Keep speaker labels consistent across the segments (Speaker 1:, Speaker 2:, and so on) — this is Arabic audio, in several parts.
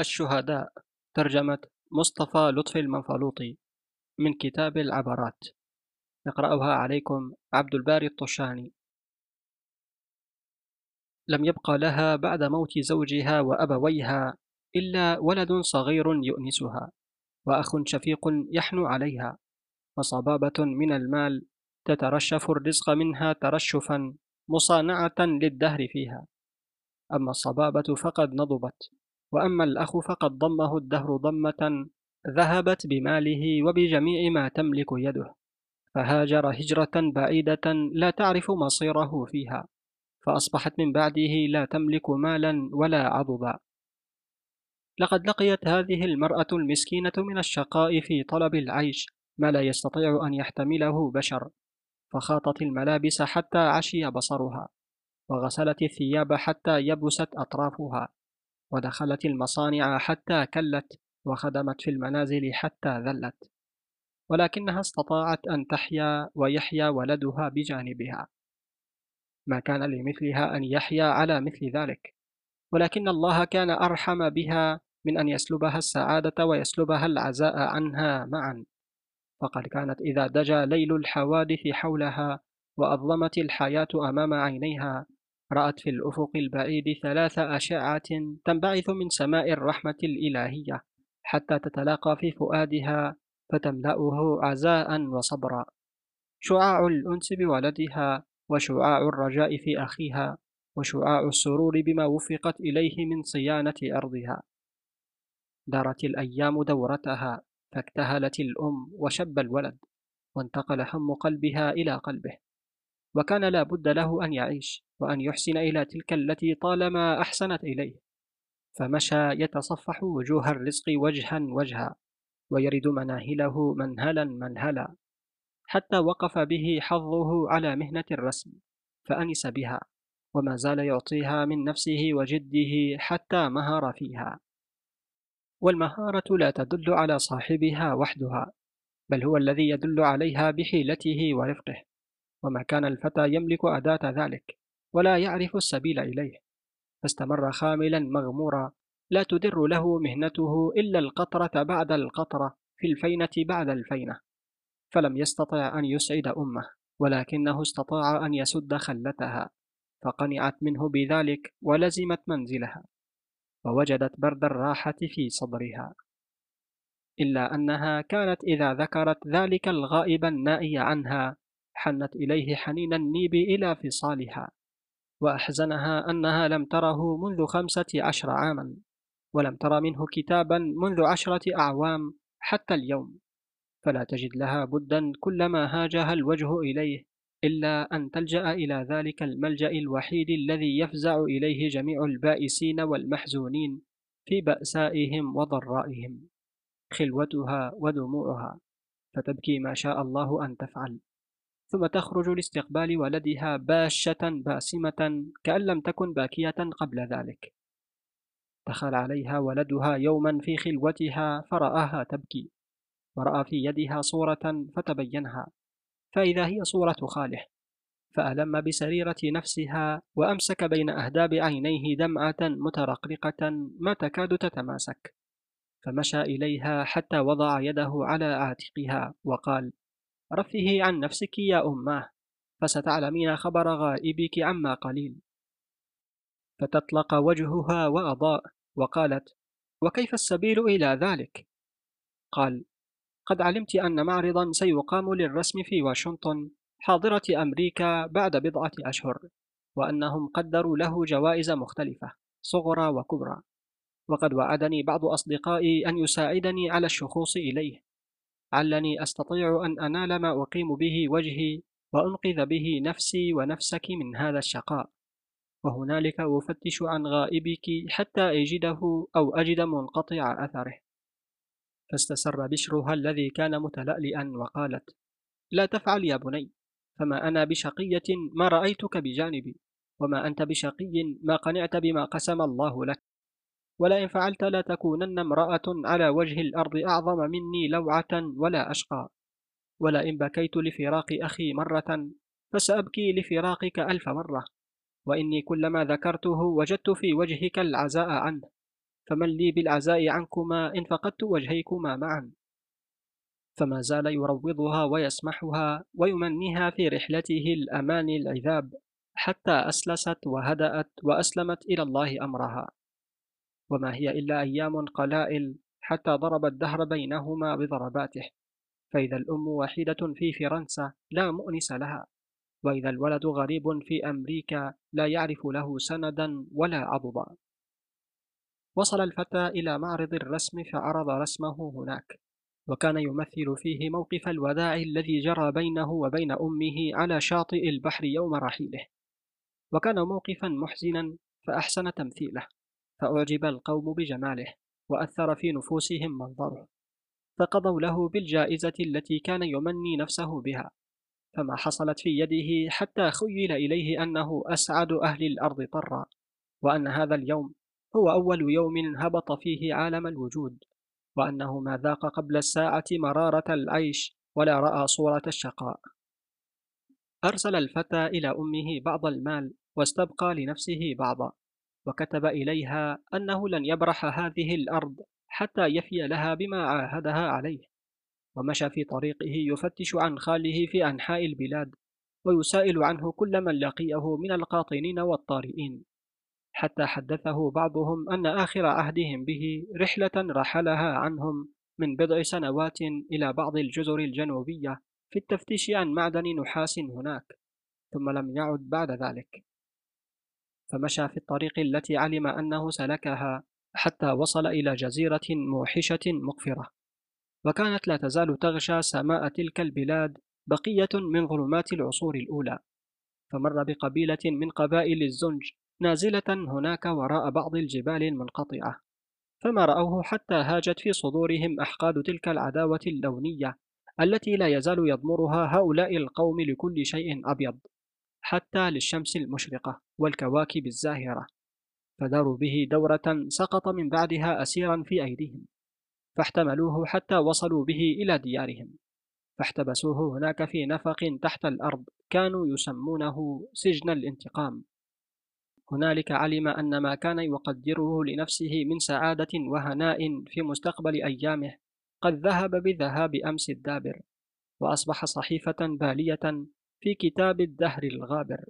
Speaker 1: الشهداء. ترجمة مصطفى لطفي المنفلوطي من كتاب العبرات. يقرأها عليكم عبد الباري الطشاني. لم يبق لها بعد موت زوجها وأبويها إلا ولد صغير يؤنسها وأخ شفيق يحنو عليها وصبابة من المال تترشف الرزق منها ترشفا مصانعة للدهر فيها. أما الصبابة فقد نضبت. وأما الأخ فقد ضمه الدهر ضمة ذهبت بماله وبجميع ما تملك يده فهاجر هجرة بعيدة لا تعرف مصيره فيها فأصبحت من بعده لا تملك مالا ولا عضدا لقد لقيت هذه المرأة المسكينة من الشقاء في طلب العيش ما لا يستطيع أن يحتمله بشر فخاطت الملابس حتى عشي بصرها وغسلت الثياب حتى يبست أطرافها. ودخلت المصانع حتى كلت وخدمت في المنازل حتى ذلت. ولكنها استطاعت أن تحيا ويحيا ولدها بجانبها. ما كان لمثلها أن يحيا على مثل ذلك. ولكن الله كان أرحم بها من أن يسلبها السعادة ويسلبها العزاء عنها معا. فقد كانت إذا دجا ليل الحوادث حولها وأظلمت الحياة أمام عينيها رأت في الأفق البعيد ثلاث أشعة تنبعث من سماء الرحمة الإلهية حتى تتلاقى في فؤادها فتملأه عزاء وصبرا. شعاع الأنس بولدها وشعاع الرجاء في أخيها وشعاع السرور بما وفقت إليه من صيانة أرضها. دارت الأيام دورتها فاكتهلت الأم وشب الولد وانتقل هم قلبها إلى قلبه. وكان لا بد له أن يعيش. وأن يحسن إلى تلك التي طالما أحسنت إليه فمشى يتصفح وجوه الرزق وجها وجها ويرد مناهله منهلا منهلا حتى وقف به حظه على مهنة الرسم فأنس بها وما زال يعطيها من نفسه وجده حتى مهر فيها. والمهارة لا تدل على صاحبها وحدها بل هو الذي يدل عليها بحيلته ورفقه وما كان الفتى يملك أداة ذلك. ولا يعرف السبيل إليه. فاستمر خاملا مغمورا لا تدر له مهنته إلا القطرة بعد القطرة في الفينة بعد الفينة. فلم يستطع أن يسعد أمه ولكنه استطاع أن يسد خلتها فقنعت منه بذلك ولزمت منزلها ووجدت برد الراحة في صدرها. إلا أنها كانت إذا ذكرت ذلك الغائب النائي عنها حنت إليه حنين النيب إلى فصالها. وأحزنها أنها لم تره منذ خمسة عشر عاما ولم تر منه كتابا منذ عشرة أعوام حتى اليوم. فلا تجد لها بدا كلما هاجها الوجه إليه إلا أن تلجأ إلى ذلك الملجأ الوحيد الذي يفزع إليه جميع البائسين والمحزونين في بأسائهم وضرائهم خلوتها ودموعها. فتبكي ما شاء الله أن تفعل. ثم تخرج لاستقبال ولدها باشة باسمة كأن لم تكن باكية قبل ذلك. دخل عليها ولدها يوما في خلوتها فرآها تبكي ورأى في يدها صورة فتبينها فإذا هي صورة خاله فألم بسريرة نفسها وأمسك بين أهداب عينيه دمعة مترقرقة ما تكاد تتماسك فمشى إليها حتى وضع يده على عاتقها وقال رفهي عن نفسك يا أماه فستعلمين خبر غائبك عما قليل. فتطلق وجهها وأضاء وقالت وكيف السبيل إلى ذلك؟ قال قد علمت أن معرضا سيقام للرسم في واشنطن حاضرة أمريكا بعد بضعة أشهر وأنهم قدروا له جوائز مختلفة صغرى وكبرى. وقد وعدني بعض أصدقائي أن يساعدني على الشخوص إليه. علني أستطيع أن أنال ما أقيم به وجهي وأنقذ به نفسي ونفسك من هذا الشقاء. وهنالك أفتش عن غائبك حتى أجده أو أجد منقطع أثره. فاستسر بشرها الذي كان متلألئا وقالت لا تفعل يا بني فما أنا بشقية ما رأيتك بجانبي وما أنت بشقي ما قنعت بما قسم الله لك. ولئن فعلت لا تكونن امرأة على وجه الأرض أعظم مني لوعة ولا أشقى. ولئن بكيت لفراق أخي مرة فسأبكي لفراقك ألف مرة. وإني كلما ذكرته وجدت في وجهك العزاء عنه. فمن لي بالعزاء عنكما إن فقدت وجهيكما معا. فما زال يروضها ويسمحها ويمنيها في رحلته الأمان العذاب حتى أسلست وهدأت وأسلمت إلى الله أمرها. وما هي إلا أيام قلائل حتى ضرب الدهر بينهما بضرباته. فإذا الأم وحيدة في فرنسا لا مؤنس لها وإذا الولد غريب في أمريكا لا يعرف له سندا ولا عضدا وصل الفتى إلى معرض الرسم فعرض رسمه هناك وكان يمثل فيه موقف الوداع الذي جرى بينه وبين أمه على شاطئ البحر يوم رحيله. وكان موقفا محزنا فأحسن تمثيله. فأعجب القوم بجماله وأثر في نفوسهم منظره فقضوا له بالجائزة التي كان يمني نفسه بها فما حصلت في يده حتى خيل إليه أنه أسعد أهل الأرض طرا وأن هذا اليوم هو أول يوم هبط فيه عالم الوجود وأنه ما ذاق قبل الساعة مرارة العيش ولا رأى صورة الشقاء. أرسل الفتى إلى أمه بعض المال واستبقى لنفسه بعضا وكتب إليها أنه لن يبرح هذه الأرض حتى يفي لها بما عاهدها عليه ومشى في طريقه يفتش عن خاله في أنحاء البلاد ويسائل عنه كل من لقيه من القاطنين والطارئين حتى حدثه بعضهم أن آخر عهدهم به رحلة رحلها عنهم من بضع سنوات إلى بعض الجزر الجنوبية في التفتيش عن معدن نحاس هناك ثم لم يعد بعد ذلك. فمشى في الطريق التي علم أنه سلكها حتى وصل إلى جزيرة موحشة مقفرة. وكانت لا تزال تغشى سماء تلك البلاد بقية من ظلمات العصور الأولى. فمر بقبيلة من قبائل الزنج نازلة هناك وراء بعض الجبال المنقطعة. فما رأوه حتى هاجت في صدورهم أحقاد تلك العداوة اللونية التي لا يزال يضمرها هؤلاء القوم لكل شيء أبيض حتى للشمس المشرقة. والكواكب الزاهرة فداروا به دورة سقط من بعدها أسيرا في أيديهم فاحتملوه حتى وصلوا به إلى ديارهم فاحتبسوه هناك في نفق تحت الأرض كانوا يسمونه سجن الانتقام. هنالك علم أن ما كان يقدره لنفسه من سعادة وهناء في مستقبل أيامه قد ذهب بذهاب أمس الدابر وأصبح صحيفة بالية في كتاب الدهر الغابر.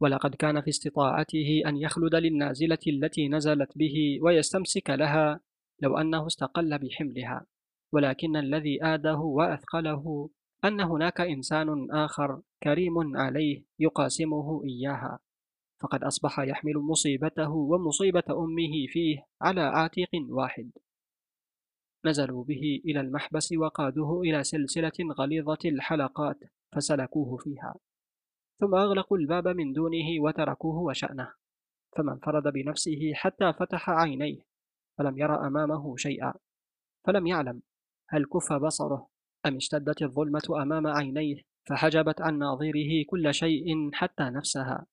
Speaker 1: ولقد كان في استطاعته أن يخلد للنازلة التي نزلت به ويستمسك لها لو أنه استقل بحملها. ولكن الذي آده وأثقله أن هناك إنسان آخر كريم عليه يقاسمه إياها. فقد أصبح يحمل مصيبته ومصيبة أمه فيه على عاتق واحد. نزلوا به إلى المحبس وقادوه إلى سلسلة غليظة الحلقات فسلكوه فيها. ثم أغلقوا الباب من دونه وتركوه وشأنه فما انفرد بنفسه حتى فتح عينيه فلم يرى أمامه شيئا فلم يعلم هل كف بصره أم اشتدت الظلمة أمام عينيه فحجبت عن ناظره كل شيء حتى نفسها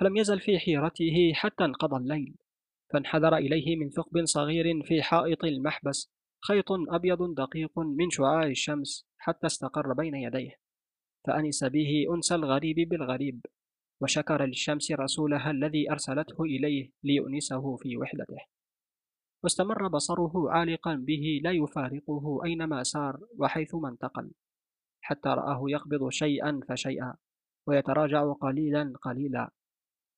Speaker 1: فلم يزل في حيرته حتى انقضى الليل فانحدر إليه من ثقب صغير في حائط المحبس خيط أبيض دقيق من شعاع الشمس حتى استقر بين يديه. فأنس به أنس الغريب بالغريب وشكر للشمس رسولها الذي أرسلته إليه ليؤنسه في وحدته. واستمر بصره عالقا به لا يفارقه أينما سار وحيثما انتقل حتى رآه يقبض شيئا فشيئا ويتراجع قليلا قليلا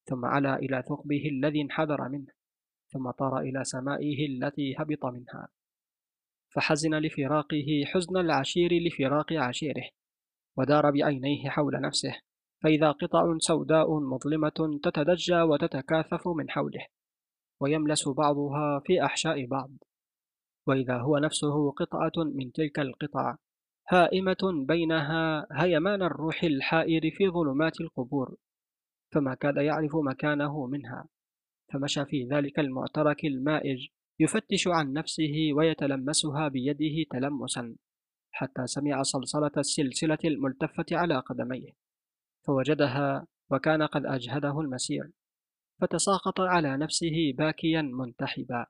Speaker 1: ثم علا إلى ثقبه الذي انحدر منه ثم طار إلى سمائه التي هبط منها. فحزن لفراقه حزن العشير لفراق عشيره ودار بعينيه حول نفسه فإذا قطع سوداء مظلمة تتدجى وتتكاثف من حوله ويملس بعضها في أحشاء بعض. وإذا هو نفسه قطعة من تلك القطع هائمة بينها هيمان الروح الحائر في ظلمات القبور. فما كاد يعرف مكانه منها فمشى في ذلك المعترك المائج يفتش عن نفسه ويتلمسها بيده تلمسا. حتى سمع صلصلة السلسلة الملتفة على قدميه فوجدها وكان قد أجهده المسير فتساقط على نفسه باكيا منتحبا.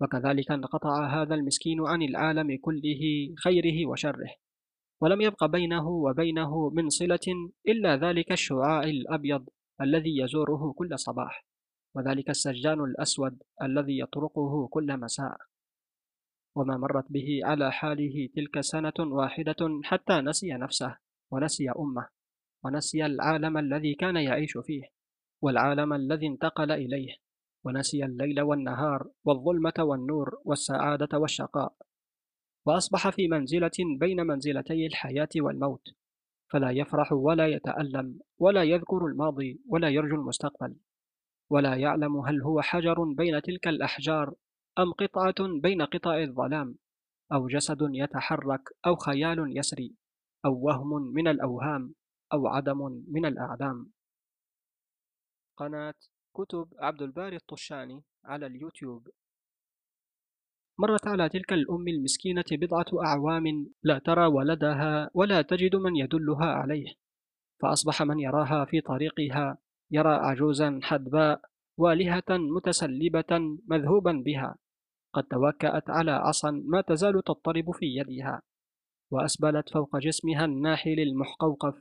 Speaker 1: وكذلك انقطع هذا المسكين عن العالم كله خيره وشره ولم يبق بينه وبينه من صلة إلا ذلك الشعاع الأبيض الذي يزوره كل صباح وذلك السجان الأسود الذي يطرقه كل مساء. وما مرت به على حاله تلك سنة واحدة حتى نسي نفسه ونسي أمه ونسي العالم الذي كان يعيش فيه والعالم الذي انتقل إليه ونسي الليل والنهار والظلمة والنور والسعادة والشقاء وأصبح في منزلة بين منزلتي الحياة والموت فلا يفرح ولا يتألم ولا يذكر الماضي ولا يرجو المستقبل ولا يعلم هل هو حجر بين تلك الأحجار أم قطعة بين قطع الظلام؟ أو جسد يتحرك أو خيال يسري؟ أو وهم من الأوهام؟ أو عدم من الأعدام؟ قناة كتب عبد الباري الطشاني على اليوتيوب. مرت على تلك الأم المسكينة بضعة أعوام لا ترى ولدها ولا تجد من يدلها عليه فأصبح من يراها في طريقها يرى عجوزا حدباء والهة متسلبة مذهوبا بها. قد توكأت على عصا ما تزال تضطرب في يدها وأسبلت فوق جسمها الناحل المحقوقف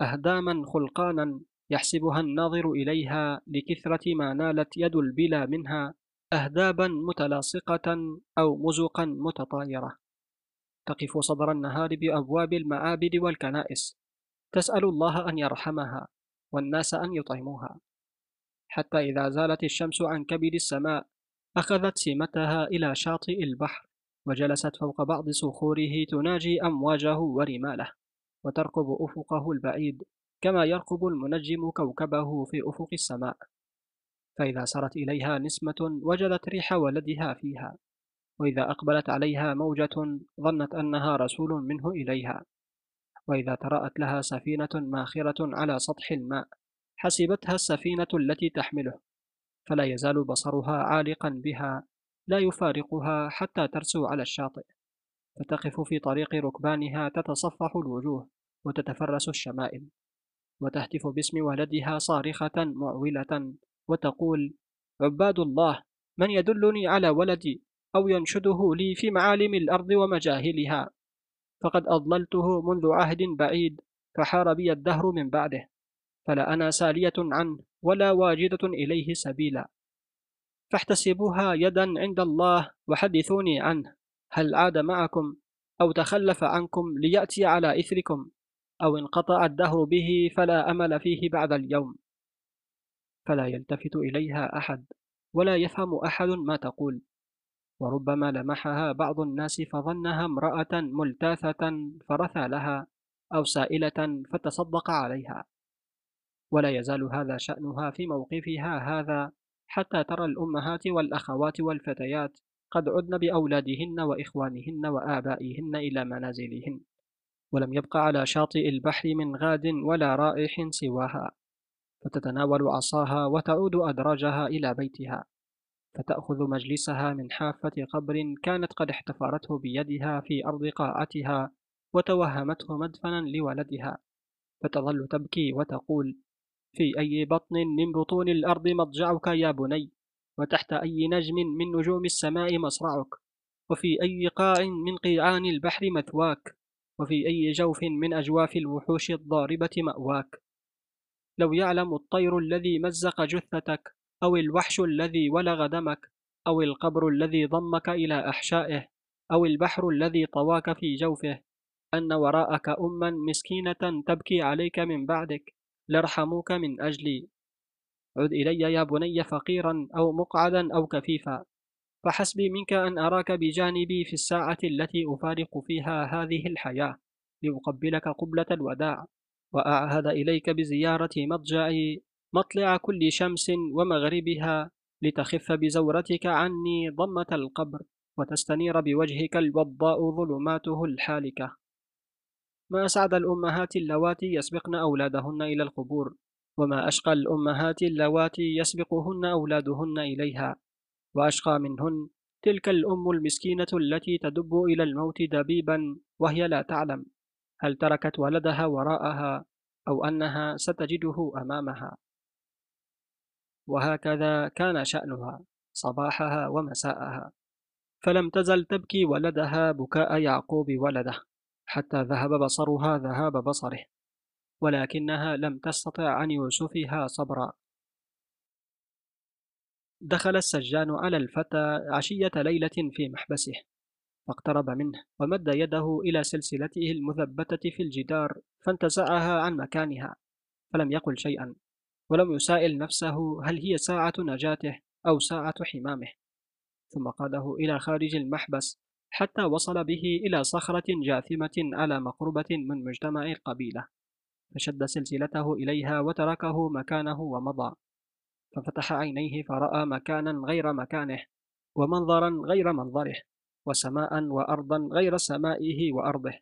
Speaker 1: أهداما خلقانا يحسبها الناظر إليها لكثرة ما نالت يد البلا منها أهدابا متلاصقة أو مزقا متطايرة. تقف صدر النهار بأبواب المعابد والكنائس تسأل الله أن يرحمها والناس أن يطعموها. حتى إذا زالت الشمس عن كبد السماء أخذت سمتها إلى شاطئ البحر وجلست فوق بعض صخوره تناجي أمواجه ورماله وترقب أفقه البعيد كما يرقب المنجم كوكبه في أفق السماء. فإذا سرت إليها نسمة وجدت ريح ولدها فيها وإذا أقبلت عليها موجة ظنت أنها رسول منه إليها. وإذا ترأت لها سفينة ماخرة على سطح الماء حسبتها السفينة التي تحمله. فلا يزال بصرها عالقا بها لا يفارقها حتى ترسو على الشاطئ. فتقف في طريق ركبانها تتصفح الوجوه وتتفرس الشمائل وتهتف باسم ولدها صارخة معولة وتقول عباد الله من يدلني على ولدي أو ينشده لي في معالم الأرض ومجاهلها؟ فقد أضللته منذ عهد بعيد فحار بي الدهر من بعده فلا أنا سالية عنه ولا واجدة إليه سبيلا. فاحتسبوها يدا عند الله وحدثوني عنه. هل عاد معكم أو تخلف عنكم ليأتي على إثركم أو انقطع الدهر به فلا أمل فيه بعد اليوم. فلا يلتفت إليها أحد ولا يفهم أحد ما تقول. وربما لمحها بعض الناس فظنها امرأة ملتاثة فرثى لها أو سائلة فتصدق عليها. ولا يزال هذا شأنها في موقفها هذا حتى ترى الأمهات والأخوات والفتيات قد عدن بأولادهن وإخوانهن وآبائهن إلى منازلهن ولم يبق على شاطئ البحر من غاد ولا رائح سواها فتتناول عصاها وتعود أدراجها إلى بيتها فتأخذ مجلسها من حافة قبر كانت قد احتفرته بيدها في أرض قاعتها وتوهمته مدفنا لولدها فتظل تبكي وتقول في أي بطن من بطون الأرض مضجعك يا بني وتحت أي نجم من نجوم السماء مصرعك وفي أي قاع من قيعان البحر مثواك وفي أي جوف من أجواف الوحوش الضاربة مأواك. لو يعلم الطير الذي مزق جثتك أو الوحش الذي ولغ دمك أو القبر الذي ضمك إلى أحشائه أو البحر الذي طواك في جوفه أن وراءك أما مسكينة تبكي عليك من بعدك لارحموك من أجلي عد إلي يا بني فقيرا أو مقعدا أو كفيفا. فحسبي منك أن أراك بجانبي في الساعة التي أفارق فيها هذه الحياة لأقبلك قبلة الوداع. وأعهد إليك بزيارة مضجعي مطلع كل شمس ومغربها لتخف بزورتك عني ضمة القبر وتستنير بوجهك الوضاء ظلماته الحالكة. ما أسعد الأمهات اللواتي يسبقن أولادهن إلى القبور وما أشقى الأمهات اللواتي يسبقهن أولادهن إليها وأشقى منهن تلك الأم المسكينة التي تدب إلى الموت دبيبا وهي لا تعلم هل تركت ولدها وراءها أو أنها ستجده أمامها. وهكذا كان شأنها صباحها ومساءها فلم تزل تبكي ولدها بكاء يعقوب ولده. حتى ذهب بصرها ذهاب بصره ولكنها لم تستطع عن يوسفها صبرا. دخل السجان على الفتى عشية ليلة في محبسه فاقترب منه ومد يده إلى سلسلته المثبتة في الجدار فانتزعها عن مكانها فلم يقل شيئا ولم يسائل نفسه هل هي ساعة نجاته أو ساعة حمامه. ثم قاده إلى خارج المحبس حتى وصل به إلى صخرة جاثمة على مقربة من مجتمع القبيلة فشد سلسلته إليها وتركه مكانه ومضى ففتح عينيه فرأى مكانا غير مكانه ومنظرا غير منظره وسماء وأرضا غير سمائه وأرضه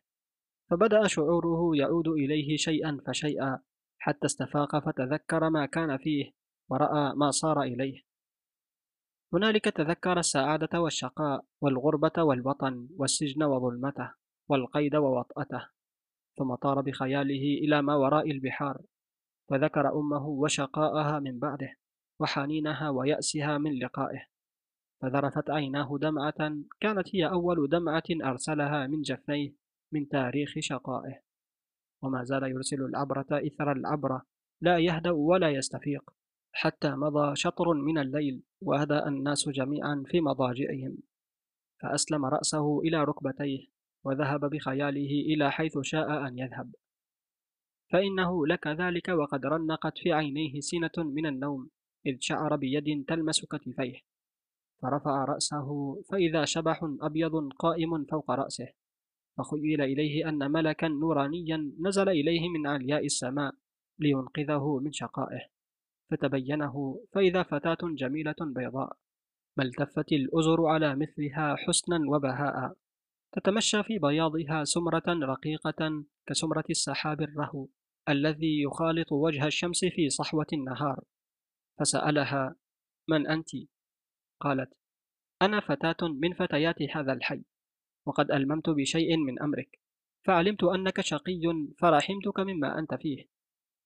Speaker 1: فبدأ شعوره يعود إليه شيئا فشيئا حتى استفاق فتذكر ما كان فيه ورأى ما صار إليه. هنالك تذكر السعادة والشقاء والغربة والوطن والسجن وظلمته والقيد ووطأته ثم طار بخياله إلى ما وراء البحار فذكر أمه وشقاءها من بعده وحنينها ويأسها من لقائه فذرفت عيناه دمعة كانت هي أول دمعة أرسلها من جفنيه من تاريخ شقائه وما زال يرسل العبرة إثر العبرة لا يهدأ ولا يستفيق. حتى مضى شطر من الليل وهدأ الناس جميعا في مضاجعهم فأسلم رأسه إلى ركبتيه وذهب بخياله إلى حيث شاء أن يذهب. فإنه لك ذلك وقد رنقت في عينيه سنة من النوم إذ شعر بيد تلمس كتفيه. فرفع رأسه فإذا شبح أبيض قائم فوق رأسه فخيل إليه أن ملكا نورانيا نزل إليه من علياء السماء لينقذه من شقائه. فتبينه فإذا فتاة جميلة بيضاء ما التفت الأزر على مثلها حسنا وبهاء تتمشى في بياضها سمرة رقيقة كسمرة السحاب الرهو الذي يخالط وجه الشمس في صحوة النهار فسألها من أنت؟ قالت أنا فتاة من فتيات هذا الحي وقد ألممت بشيء من أمرك فعلمت أنك شقي فرحمتك مما أنت فيه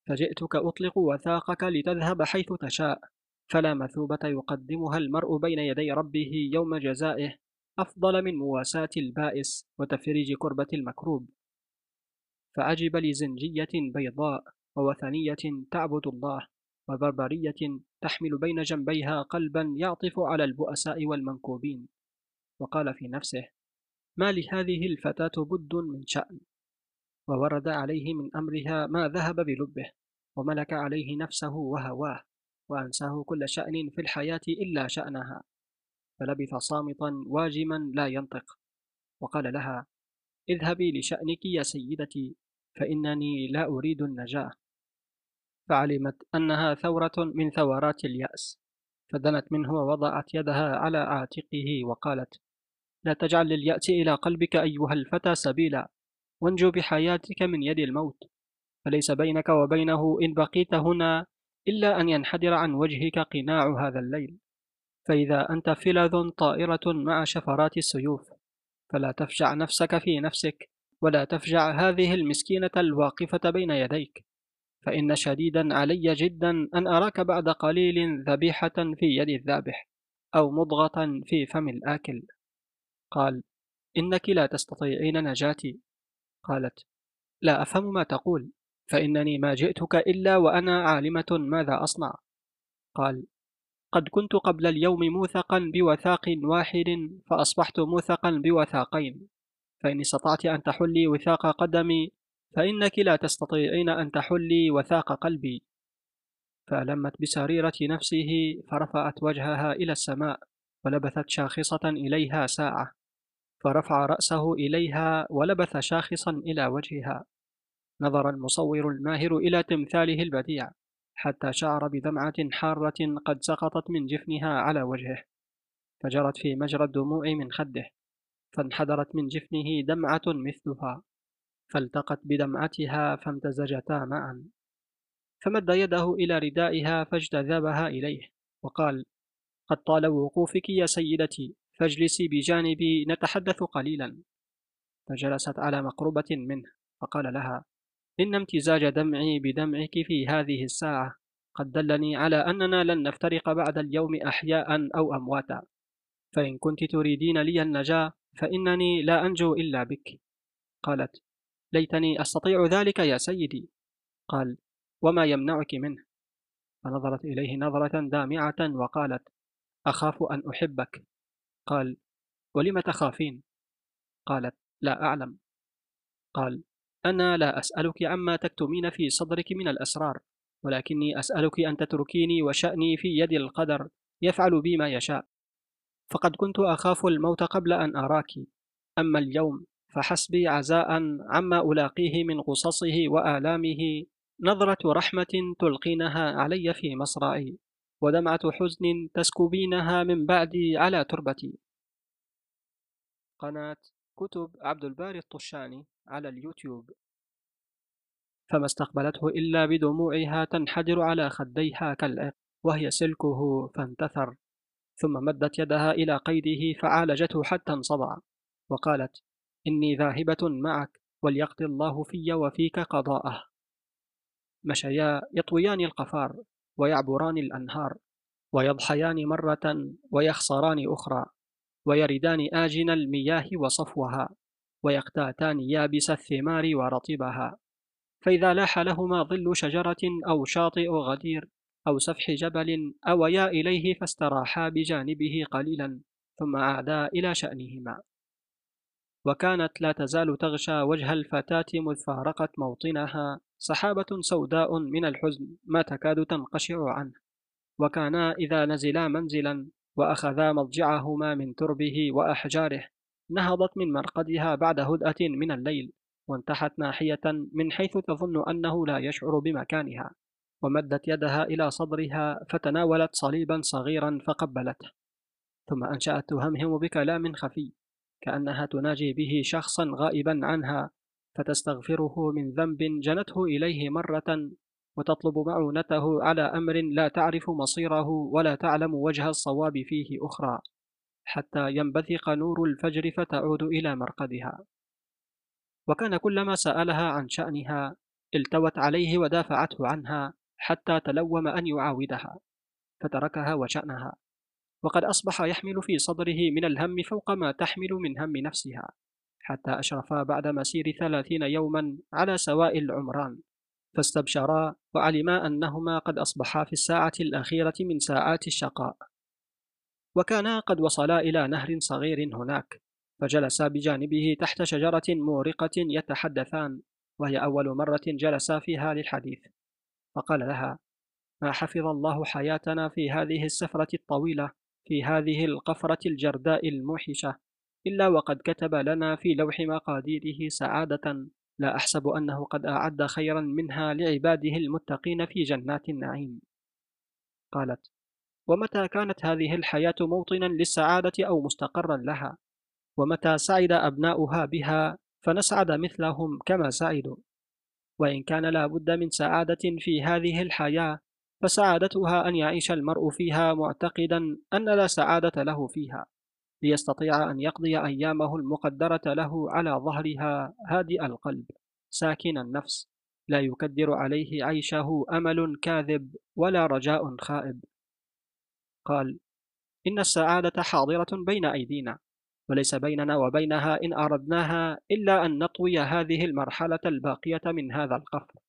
Speaker 1: فجئتك أطلق وثاقك لتذهب حيث تشاء فلا مثوبة يقدمها المرء بين يدي ربه يوم جزائه أفضل من مواساة البائس وتفريج كربة المكروب. فعجب لزنجية بيضاء ووثنية تعبد الله وبربرية تحمل بين جنبيها قلبا يعطف على البؤساء والمنكوبين. وقال في نفسه ما لهذه الفتاة بد من شأن؟ وورد عليه من أمرها ما ذهب بلبه وملك عليه نفسه وهواه وأنساه كل شأن في الحياة إلا شأنها فلبث صامتا واجما لا ينطق وقال لها اذهبي لشأنك يا سيدتي فإنني لا أريد النجاة. فعلمت أنها ثورة من ثورات اليأس فدنت منه ووضعت يدها على عاتقه وقالت لا تجعل لليأس إلى قلبك أيها الفتى سبيلا وانجو بحياتك من يد الموت فليس بينك وبينه إن بقيت هنا إلا أن ينحدر عن وجهك قناع هذا الليل. فإذا أنت فلذ طائرة مع شفرات السيوف فلا تفجع نفسك في نفسك ولا تفجع هذه المسكينة الواقفة بين يديك. فإن شديدا علي جدا أن أراك بعد قليل ذبيحة في يد الذابح أو مضغة في فم الآكل. قال إنك لا تستطيعين نجاتي. قالت لا أفهم ما تقول فإنني ما جئتك إلا وأنا عالمة ماذا أصنع. قال قد كنت قبل اليوم موثقا بوثاق واحد فأصبحت موثقا بوثاقين فإن استطعت أن تحلي وثاق قدمي فإنك لا تستطيعين أن تحلي وثاق قلبي. فألمت بسريرة نفسه فرفعت وجهها إلى السماء ولبثت شاخصة إليها ساعة. فرفع رأسه إليها ولبث شاخصا إلى وجهها. نظر المصور الماهر إلى تمثاله البديع حتى شعر بدمعة حارة قد سقطت من جفنها على وجهه. فجرت في مجرى الدموع من خده فانحدرت من جفنه دمعة مثلها. فالتقت بدمعتها فامتزجتا معا. فمد يده إلى ردائها فاجتذبها إليه وقال قد طال وقوفك يا سيدتي فاجلسي بجانبي نتحدث قليلا. فجلست على مقربة منه فقال لها إن امتزاج دمعي بدمعك في هذه الساعة قد دلني على أننا لن نفترق بعد اليوم أحياء أو أمواتا. فإن كنت تريدين لي النجاة فإنني لا أنجو إلا بك. قالت ليتني أستطيع ذلك يا سيدي. قال وما يمنعك منه. فنظرت إليه نظرة دامعة وقالت أخاف أن أحبك. قال ولم تخافين؟ قالت لا أعلم. قال أنا لا أسألك عما تكتمين في صدرك من الأسرار ولكني أسألك أن تتركيني وشأني في يد القدر يفعل بي ما يشاء. فقد كنت أخاف الموت قبل أن أراك. أما اليوم فحسبي عزاء عما ألاقيه من غصصه وآلامه نظرة رحمة تلقينها علي في مصرعي. ودمعة حزن تسكبينها من بعدي على تربتي قناة كتب عبد الباري الطشاني على اليوتيوب. فما استقبلته إلا بدموعها تنحدر على خديها كالعق وهي سلكه فانتثر. ثم مدت يدها إلى قيده فعالجته حتى انصدع وقالت إني ذاهبة معك وليقضي الله في وفيك قضاءه. مشيا يطويان القفار. ويعبران الأنهار ويضحيان مرة ويخسران أخرى ويردان آجن المياه وصفوها ويقتاتان يابس الثمار ورطبها. فإذا لاح لهما ظل شجرة أو شاطئ غدير أو سفح جبل أويا إليه فاستراحا بجانبه قليلا ثم عادا إلى شأنهما. وكانت لا تزال تغشى وجه الفتاة مذ فارقت موطنها سحابة سوداء من الحزن ما تكاد تنقشع عنه وكانا إذا نزلا منزلا وأخذا مضجعهما من تربه وأحجاره نهضت من مرقدها بعد هدأة من الليل وانتحت ناحية من حيث تظن أنه لا يشعر بمكانها ومدت يدها إلى صدرها فتناولت صليبا صغيرا فقبلته. ثم أنشأت تهمهم بكلام خفي كأنها تناجي به شخصا غائبا عنها فتستغفره من ذنب جنته إليه مرة وتطلب معونته على أمر لا تعرف مصيره ولا تعلم وجه الصواب فيه أخرى حتى ينبثق نور الفجر فتعود إلى مرقدها. وكان كلما سألها عن شأنها التوت عليه ودافعته عنها حتى تلوم أن يعاودها فتركها وشأنها. وقد أصبح يحمل في صدره من الهم فوق ما تحمل من هم نفسها. حتى أشرفا بعد مسير ثلاثين يوما على سواء العمران فاستبشرا وعلما أنهما قد أصبحا في الساعة الأخيرة من ساعات الشقاء. وكانا قد وصلا إلى نهر صغير هناك فجلسا بجانبه تحت شجرة مورقة يتحدثان وهي أول مرة جلسا فيها للحديث. فقال لها ما حفظ الله حياتنا في هذه السفرة الطويلة في هذه القفرة الجرداء الموحشة؟ إلا وقد كتب لنا في لوح مقاديره سعادة لا أحسب أنه قد أعد خيرا منها لعباده المتقين في جنات النعيم. قالت ومتى كانت هذه الحياة موطنا للسعادة أو مستقرا لها؟ ومتى سعد أبناؤها بها فنسعد مثلهم كما سعدوا؟ وإن كان لا بد من سعادة في هذه الحياة فسعادتها أن يعيش المرء فيها معتقدا أن لا سعادة له فيها. ليستطيع أن يقضي أيامه المقدرة له على ظهرها هادئ القلب ساكن النفس لا يكدر عليه عيشه أمل كاذب ولا رجاء خائب. قال إن السعادة حاضرة بين أيدينا وليس بيننا وبينها إن أردناها إلا أن نطوي هذه المرحلة الباقية من هذا القفر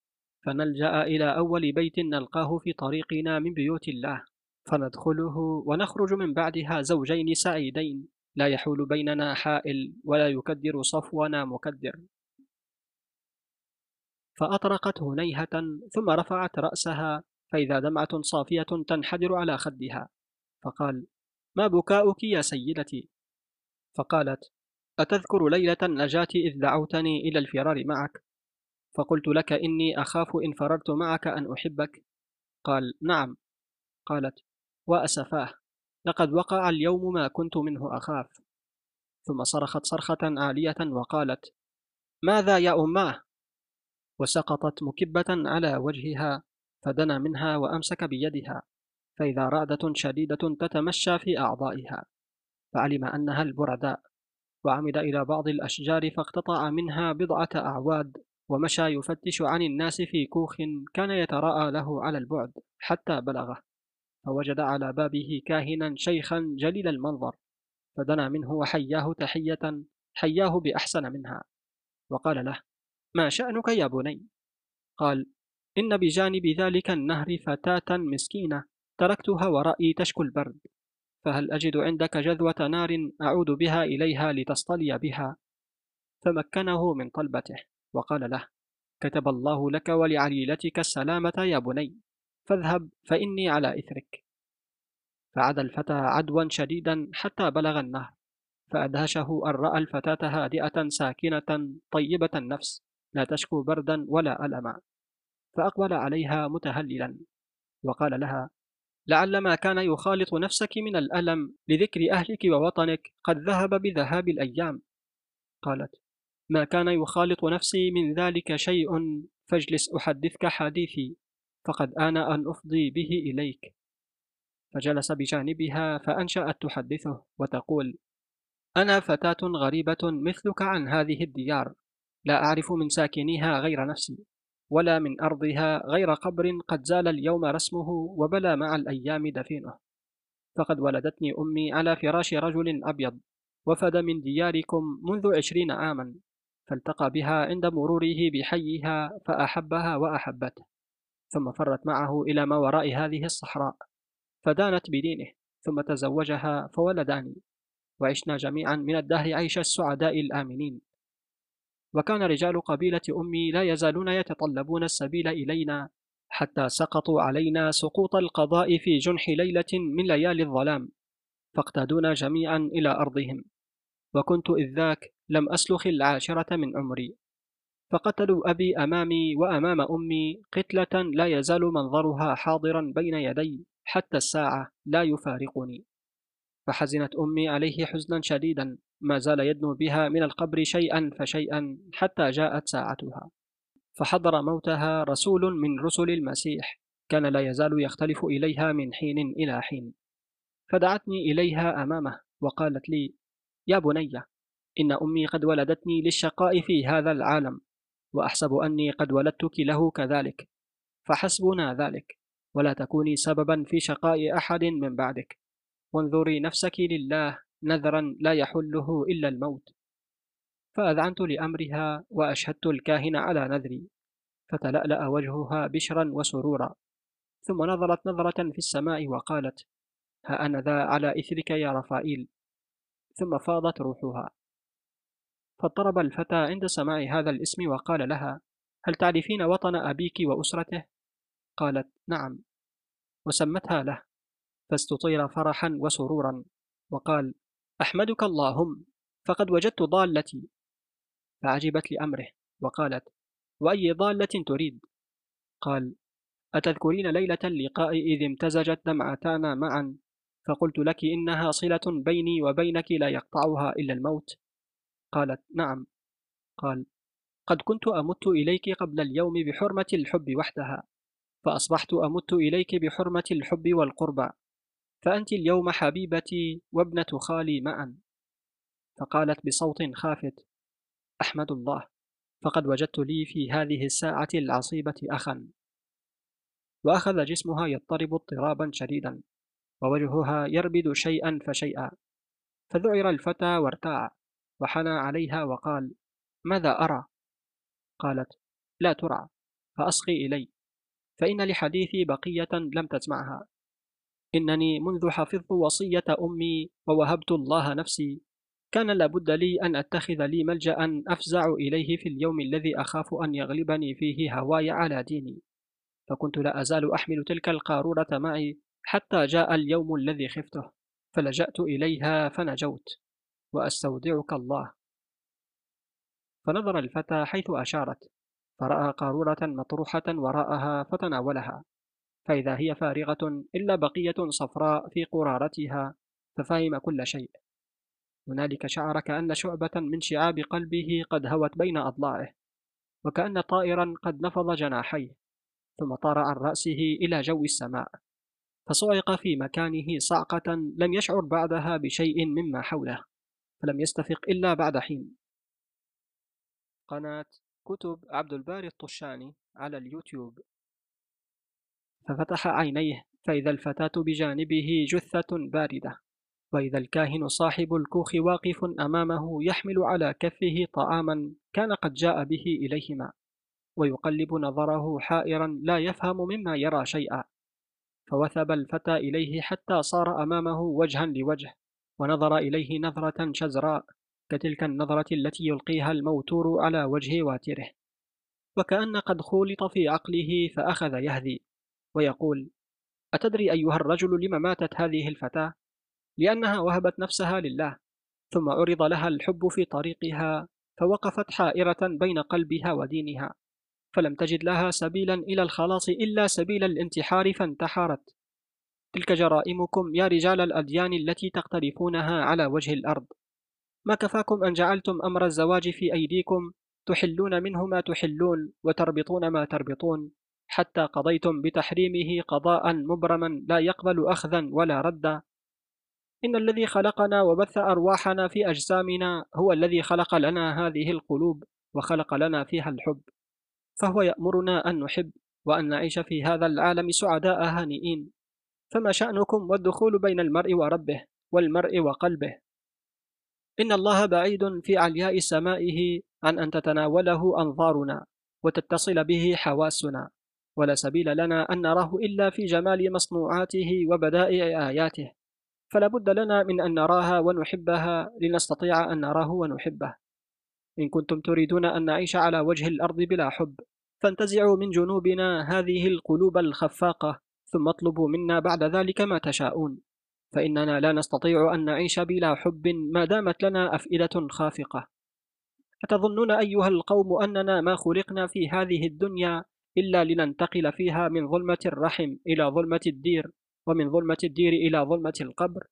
Speaker 1: فنلجأ إلى أول بيت نلقاه في طريقنا من بيوت الله. فندخله ونخرج من بعدها زوجين سعيدين. لا يحول بيننا حائل ولا يكدر صفونا مكدر. فأطرقت هنيهة ثم رفعت رأسها فإذا دمعة صافية تنحدر على خدها. فقال ما بكاؤك يا سيدتي؟ فقالت أتذكر ليلة النجاة إذ دعوتني إلى الفرار معك. فقلت لك إني أخاف إن فررت معك أن أحبك. قال نعم. قالت وأسفاه. لقد وقع اليوم ما كنت منه أخاف. ثم صرخت صرخة عالية وقالت ماذا يا أماه؟ وسقطت مكبة على وجهها فدنا منها وأمسك بيدها فإذا رعدة شديدة تتمشى في أعضائها فعلم أنها البرداء وعمد إلى بعض الأشجار فاقتطع منها بضعة أعواد ومشى يفتش عن الناس في كوخ كان يتراءى له على البعد حتى بلغه. فوجد على بابه كاهنا شيخا جليل المنظر فدنا منه وحياه تحية حياه بأحسن منها وقال له ما شأنك يا بني؟ قال إن بجانب ذلك النهر فتاة مسكينة تركتها ورائي تشكو البرد فهل أجد عندك جذوة نار أعود بها إليها لتصطلي بها فمكنه من طلبته وقال له كتب الله لك ولعليلتك السلامة يا بني فاذهب فإني على إثرك. فعاد الفتى عدوا شديدا حتى بلغ النهر فأدهشه أن رأى الفتاة هادئة ساكنة طيبة النفس لا تشكو بردا ولا ألما فأقبل عليها متهللا وقال لها لعل ما كان يخالط نفسك من الألم لذكر أهلك ووطنك قد ذهب بذهاب الأيام. قالت ما كان يخالط نفسي من ذلك شيء فاجلس أحدثك حديثي. فقد آن أن أفضي به إليك. فجلس بجانبها فأنشأت تحدثه وتقول أنا فتاة غريبة مثلك عن هذه الديار. لا أعرف من ساكنيها غير نفسي ولا من أرضها غير قبر قد زال اليوم رسمه وبلى مع الأيام دفينه. فقد ولدتني أمي على فراش رجل أبيض وفد من دياركم منذ عشرين عاما فالتقى بها عند مروره بحيها فأحبها وأحبته. ثم فرت معه إلى ما وراء هذه الصحراء فدانت بدينه ثم تزوجها فولداني وعشنا جميعا من الدهر عيش السعداء الآمنين. وكان رجال قبيلة أمي لا يزالون يتطلبون السبيل إلينا حتى سقطوا علينا سقوط القضاء في جنح ليلة من ليالي الظلام فاقتادونا جميعا إلى أرضهم. وكنت إذ ذاك لم أسلخ العاشرة من عمري. فقتلوا أبي أمامي وأمام أمي قتلة لا يزال منظرها حاضرا بين يدي حتى الساعة لا يفارقني. فحزنت أمي عليه حزنا شديدا ما زال يدنو بها من القبر شيئا فشيئا حتى جاءت ساعتها. فحضر موتها رسول من رسل المسيح كان لا يزال يختلف إليها من حين إلى حين. فدعتني إليها أمامه وقالت لي يا بني إن أمي قد ولدتني للشقاء في هذا العالم وأحسب أني قد ولدتك له كذلك. فحسبنا ذلك. ولا تكوني سببا في شقاء أحد من بعدك. وانظري نفسك لله نذرا لا يحله إلا الموت. فأذعنت لأمرها وأشهدت الكاهن على نذري. فتلألأ وجهها بشرا وسرورا. ثم نظرت نظرة في السماء وقالت ها أنا ذا على إثرك يا رفائيل. ثم فاضت روحها. فاضطرب الفتى عند سماع هذا الاسم وقال لها هل تعرفين وطن أبيك وأسرته؟ قالت نعم وسمتها له فاستطير فرحا وسرورا وقال أحمدك اللهم فقد وجدت ضالتي فعجبت لأمره وقالت وأي ضالة تريد؟ قال أتذكرين ليلة اللقاء إذ امتزجت دمعتانا معا فقلت لك إنها صلة بيني وبينك لا يقطعها إلا الموت قالت نعم. قال قد كنت أمت إليك قبل اليوم بحرمة الحب وحدها فأصبحت أمت إليك بحرمة الحب والقربى فأنت اليوم حبيبتي وابنة خالي معا. فقالت بصوت خافت أحمد الله فقد وجدت لي في هذه الساعة العصيبة أخا. وأخذ جسمها يضطرب اضطرابا شديدا ووجهها يربد شيئا فشيئا فذعر الفتى وارتاع. وحنى عليها وقال ماذا أرى؟ قالت لا ترى فأصغي إلي فإن لحديثي بقية لم تسمعها إنني منذ حفظت وصية أمي ووهبت الله نفسي كان لابد لي أن أتخذ لي ملجأ أفزع إليه في اليوم الذي أخاف أن يغلبني فيه هواي على ديني فكنت لا أزال أحمل تلك القارورة معي حتى جاء اليوم الذي خفته فلجأت إليها فنجوت وأستودعك الله. فنظر الفتى حيث أشارت فرأى قارورة مطروحة وراءها فتناولها. فإذا هي فارغة إلا بقية صفراء في قرارتها ففهم كل شيء. هنالك شعر كأن شعبة من شعاب قلبه قد هوت بين أضلاعه وكأن طائرا قد نفض جناحيه ثم طار عن رأسه إلى جو السماء. فصعق في مكانه صعقة لم يشعر بعدها بشيء مما حوله. فلم يستفق إلا بعد حين. قناة كتب عبد الباري الطشاني على اليوتيوب. ففتح عينيه فإذا الفتاة بجانبه جثة باردة وإذا الكاهن صاحب الكوخ واقف أمامه يحمل على كفه طعاما كان قد جاء به إليهما ويقلب نظره حائرا لا يفهم مما يرى شيئا. فوثب الفتى إليه حتى صار أمامه وجها لوجه. ونظر إليه نظرة شزراء كتلك النظرة التي يلقيها الموتور على وجه واتره وكأن قد خولط في عقله فأخذ يهذي ويقول أتدري أيها الرجل لم ماتت هذه الفتاة؟ لأنها وهبت نفسها لله ثم عرض لها الحب في طريقها فوقفت حائرة بين قلبها ودينها فلم تجد لها سبيلا إلى الخلاص إلا سبيل الانتحار فانتحرت تلك جرائمكم يا رجال الأديان التي تقترفونها على وجه الأرض. ما كفاكم أن جعلتم أمر الزواج في أيديكم تحلون منه ما تحلون وتربطون ما تربطون حتى قضيتم بتحريمه قضاء مبرما لا يقبل أخذا ولا ردا. إن الذي خلقنا وبث أرواحنا في أجسامنا هو الذي خلق لنا هذه القلوب وخلق لنا فيها الحب. فهو يأمرنا أن نحب وأن نعيش في هذا العالم سعداء هانئين. فما شأنكم والدخول بين المرء وربه والمرء وقلبه؟ إن الله بعيد في علياء سمائه عن أن تتناوله أنظارنا وتتصل به حواسنا ولا سبيل لنا أن نراه إلا في جمال مصنوعاته وبدائع آياته. فلا بد لنا من أن نراها ونحبها لنستطيع أن نراه ونحبه. إن كنتم تريدون أن نعيش على وجه الأرض بلا حب فانتزعوا من جنوبنا هذه القلوب الخفاقة. ثم اطلبوا منا بعد ذلك ما تشاءون. فإننا لا نستطيع أن نعيش بلا حب ما دامت لنا أفئدة خافقة. أتظنون أيها القوم أننا ما خلقنا في هذه الدنيا إلا لننتقل فيها من ظلمة الرحم إلى ظلمة الدير ومن ظلمة الدير إلى ظلمة القبر؟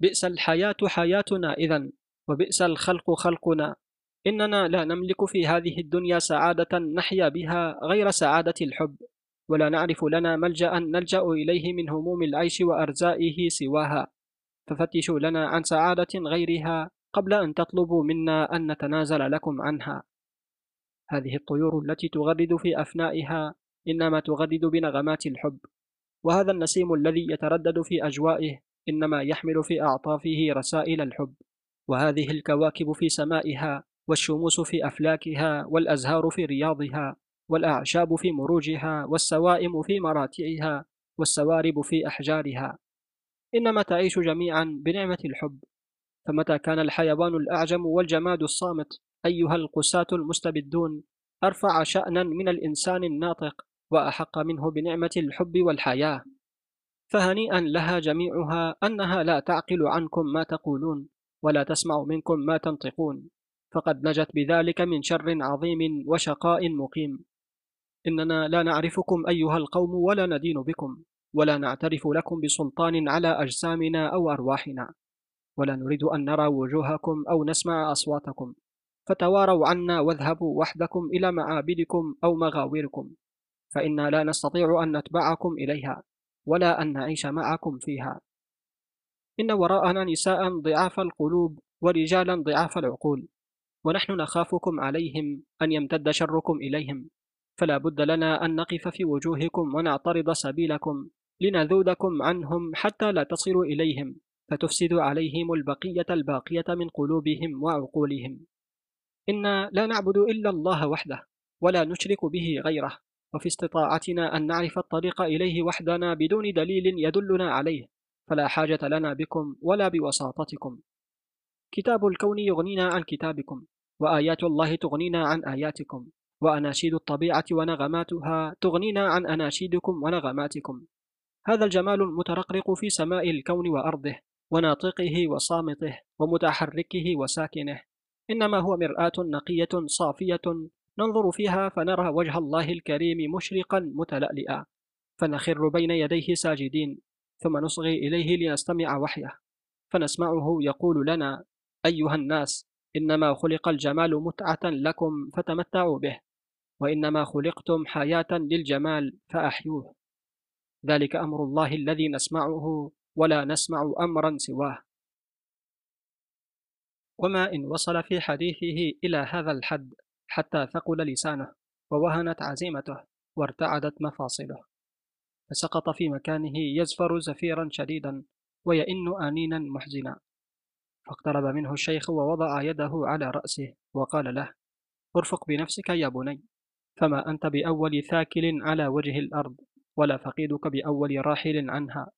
Speaker 1: بئس الحياة حياتنا إذا وبئس الخلق خلقنا. إننا لا نملك في هذه الدنيا سعادة نحيا بها غير سعادة الحب. ولا نعرف لنا ملجأ نلجأ إليه من هموم العيش وأرزائه سواها. ففتشوا لنا عن سعادة غيرها قبل أن تطلبوا منا أن نتنازل لكم عنها. هذه الطيور التي تغرد في أفنائها إنما تغرد بنغمات الحب. وهذا النسيم الذي يتردد في أجوائه إنما يحمل في أعطافه رسائل الحب. وهذه الكواكب في سمائها والشموس في أفلاكها والأزهار في رياضها. والأعشاب في مروجها والسوائم في مراتعها والسوارب في أحجارها. إنما تعيش جميعا بنعمة الحب. فمتى كان الحيوان الأعجم والجماد الصامت؟ أيها القساة المستبدون أرفع شأنا من الإنسان الناطق وأحق منه بنعمة الحب والحياة. فهنيئا لها جميعها أنها لا تعقل عنكم ما تقولون ولا تسمع منكم ما تنطقون. فقد نجت بذلك من شر عظيم وشقاء مقيم. إننا لا نعرفكم أيها القوم ولا ندين بكم ولا نعترف لكم بسلطان على أجسامنا أو أرواحنا ولا نريد أن نرى وجوهكم أو نسمع أصواتكم. فتواروا عنا واذهبوا وحدكم إلى معابدكم أو مغاوركم فإنا لا نستطيع أن نتبعكم إليها ولا أن نعيش معكم فيها. إن وراءنا نساء ضعاف القلوب ورجالا ضعاف العقول ونحن نخافكم عليهم أن يمتد شركم إليهم. فلا بد لنا أن نقف في وجوهكم ونعترض سبيلكم لنذودكم عنهم حتى لا تصلوا إليهم فتفسد عليهم البقية الباقية من قلوبهم وعقولهم. إنا لا نعبد إلا الله وحده ولا نشرك به غيره وفي استطاعتنا أن نعرف الطريق إليه وحدنا بدون دليل يدلنا عليه فلا حاجة لنا بكم ولا بوساطتكم كتاب الكون يغنينا عن كتابكم وآيات الله تغنينا عن آياتكم. وأناشيد الطبيعة ونغماتها تغنينا عن أناشيدكم ونغماتكم. هذا الجمال المترقرق في سماء الكون وأرضه وناطقه وصامته ومتحركه وساكنه. إنما هو مرآة نقية صافية ننظر فيها فنرى وجه الله الكريم مشرقا متلألئا. فنخر بين يديه ساجدين ثم نصغي إليه لنستمع وحيه. فنسمعه يقول لنا أيها الناس إنما خلق الجمال متعة لكم فتمتعوا به. وإنما خلقتم حياة للجمال فأحيوه. ذلك أمر الله الذي نسمعه ولا نسمع أمرا سواه. وما إن وصل في حديثه إلى هذا الحد حتى ثقل لسانه ووهنت عزيمته وارتعدت مفاصله. فسقط في مكانه يزفر زفيرا شديدا ويئن آنينا محزنا. فاقترب منه الشيخ ووضع يده على رأسه وقال له ارفق بنفسك يا بني فما أنت بأول ثاكل على وجه الأرض ولا فقيدك بأول راحل عنها.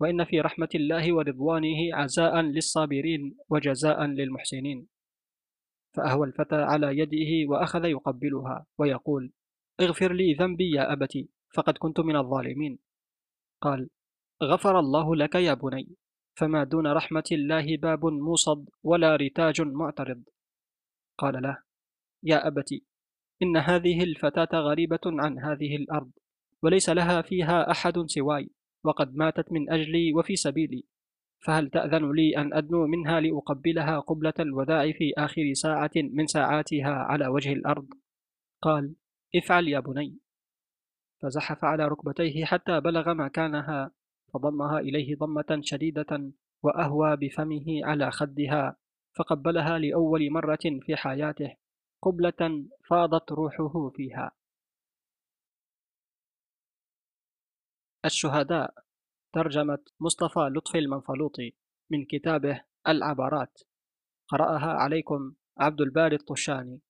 Speaker 1: وإن في رحمة الله ورضوانه عزاء للصابرين وجزاء للمحسنين. فأهوى الفتى على يده وأخذ يقبلها ويقول اغفر لي ذنبي يا أبتي فقد كنت من الظالمين. قال غفر الله لك يا بني فما دون رحمة الله باب موصد ولا رتاج معترض. قال له يا أبتي إن هذه الفتاة غريبة عن هذه الأرض وليس لها فيها أحد سواي وقد ماتت من أجلي وفي سبيلي. فهل تأذن لي أن أدنو منها لأقبلها قبلة الوداع في آخر ساعة من ساعاتها على وجه الأرض؟ قال افعل يا بني. فزحف على ركبتيه حتى بلغ مكانها فضمها إليه ضمة شديدة وأهوى بفمه على خدها فقبلها لأول مرة في حياته. قبلة فاضت روحه فيها. الشهداء ترجمة مصطفى لطفي المنفلوطي من كتابه العبرات قرأها عليكم عبد الباري الطشاني.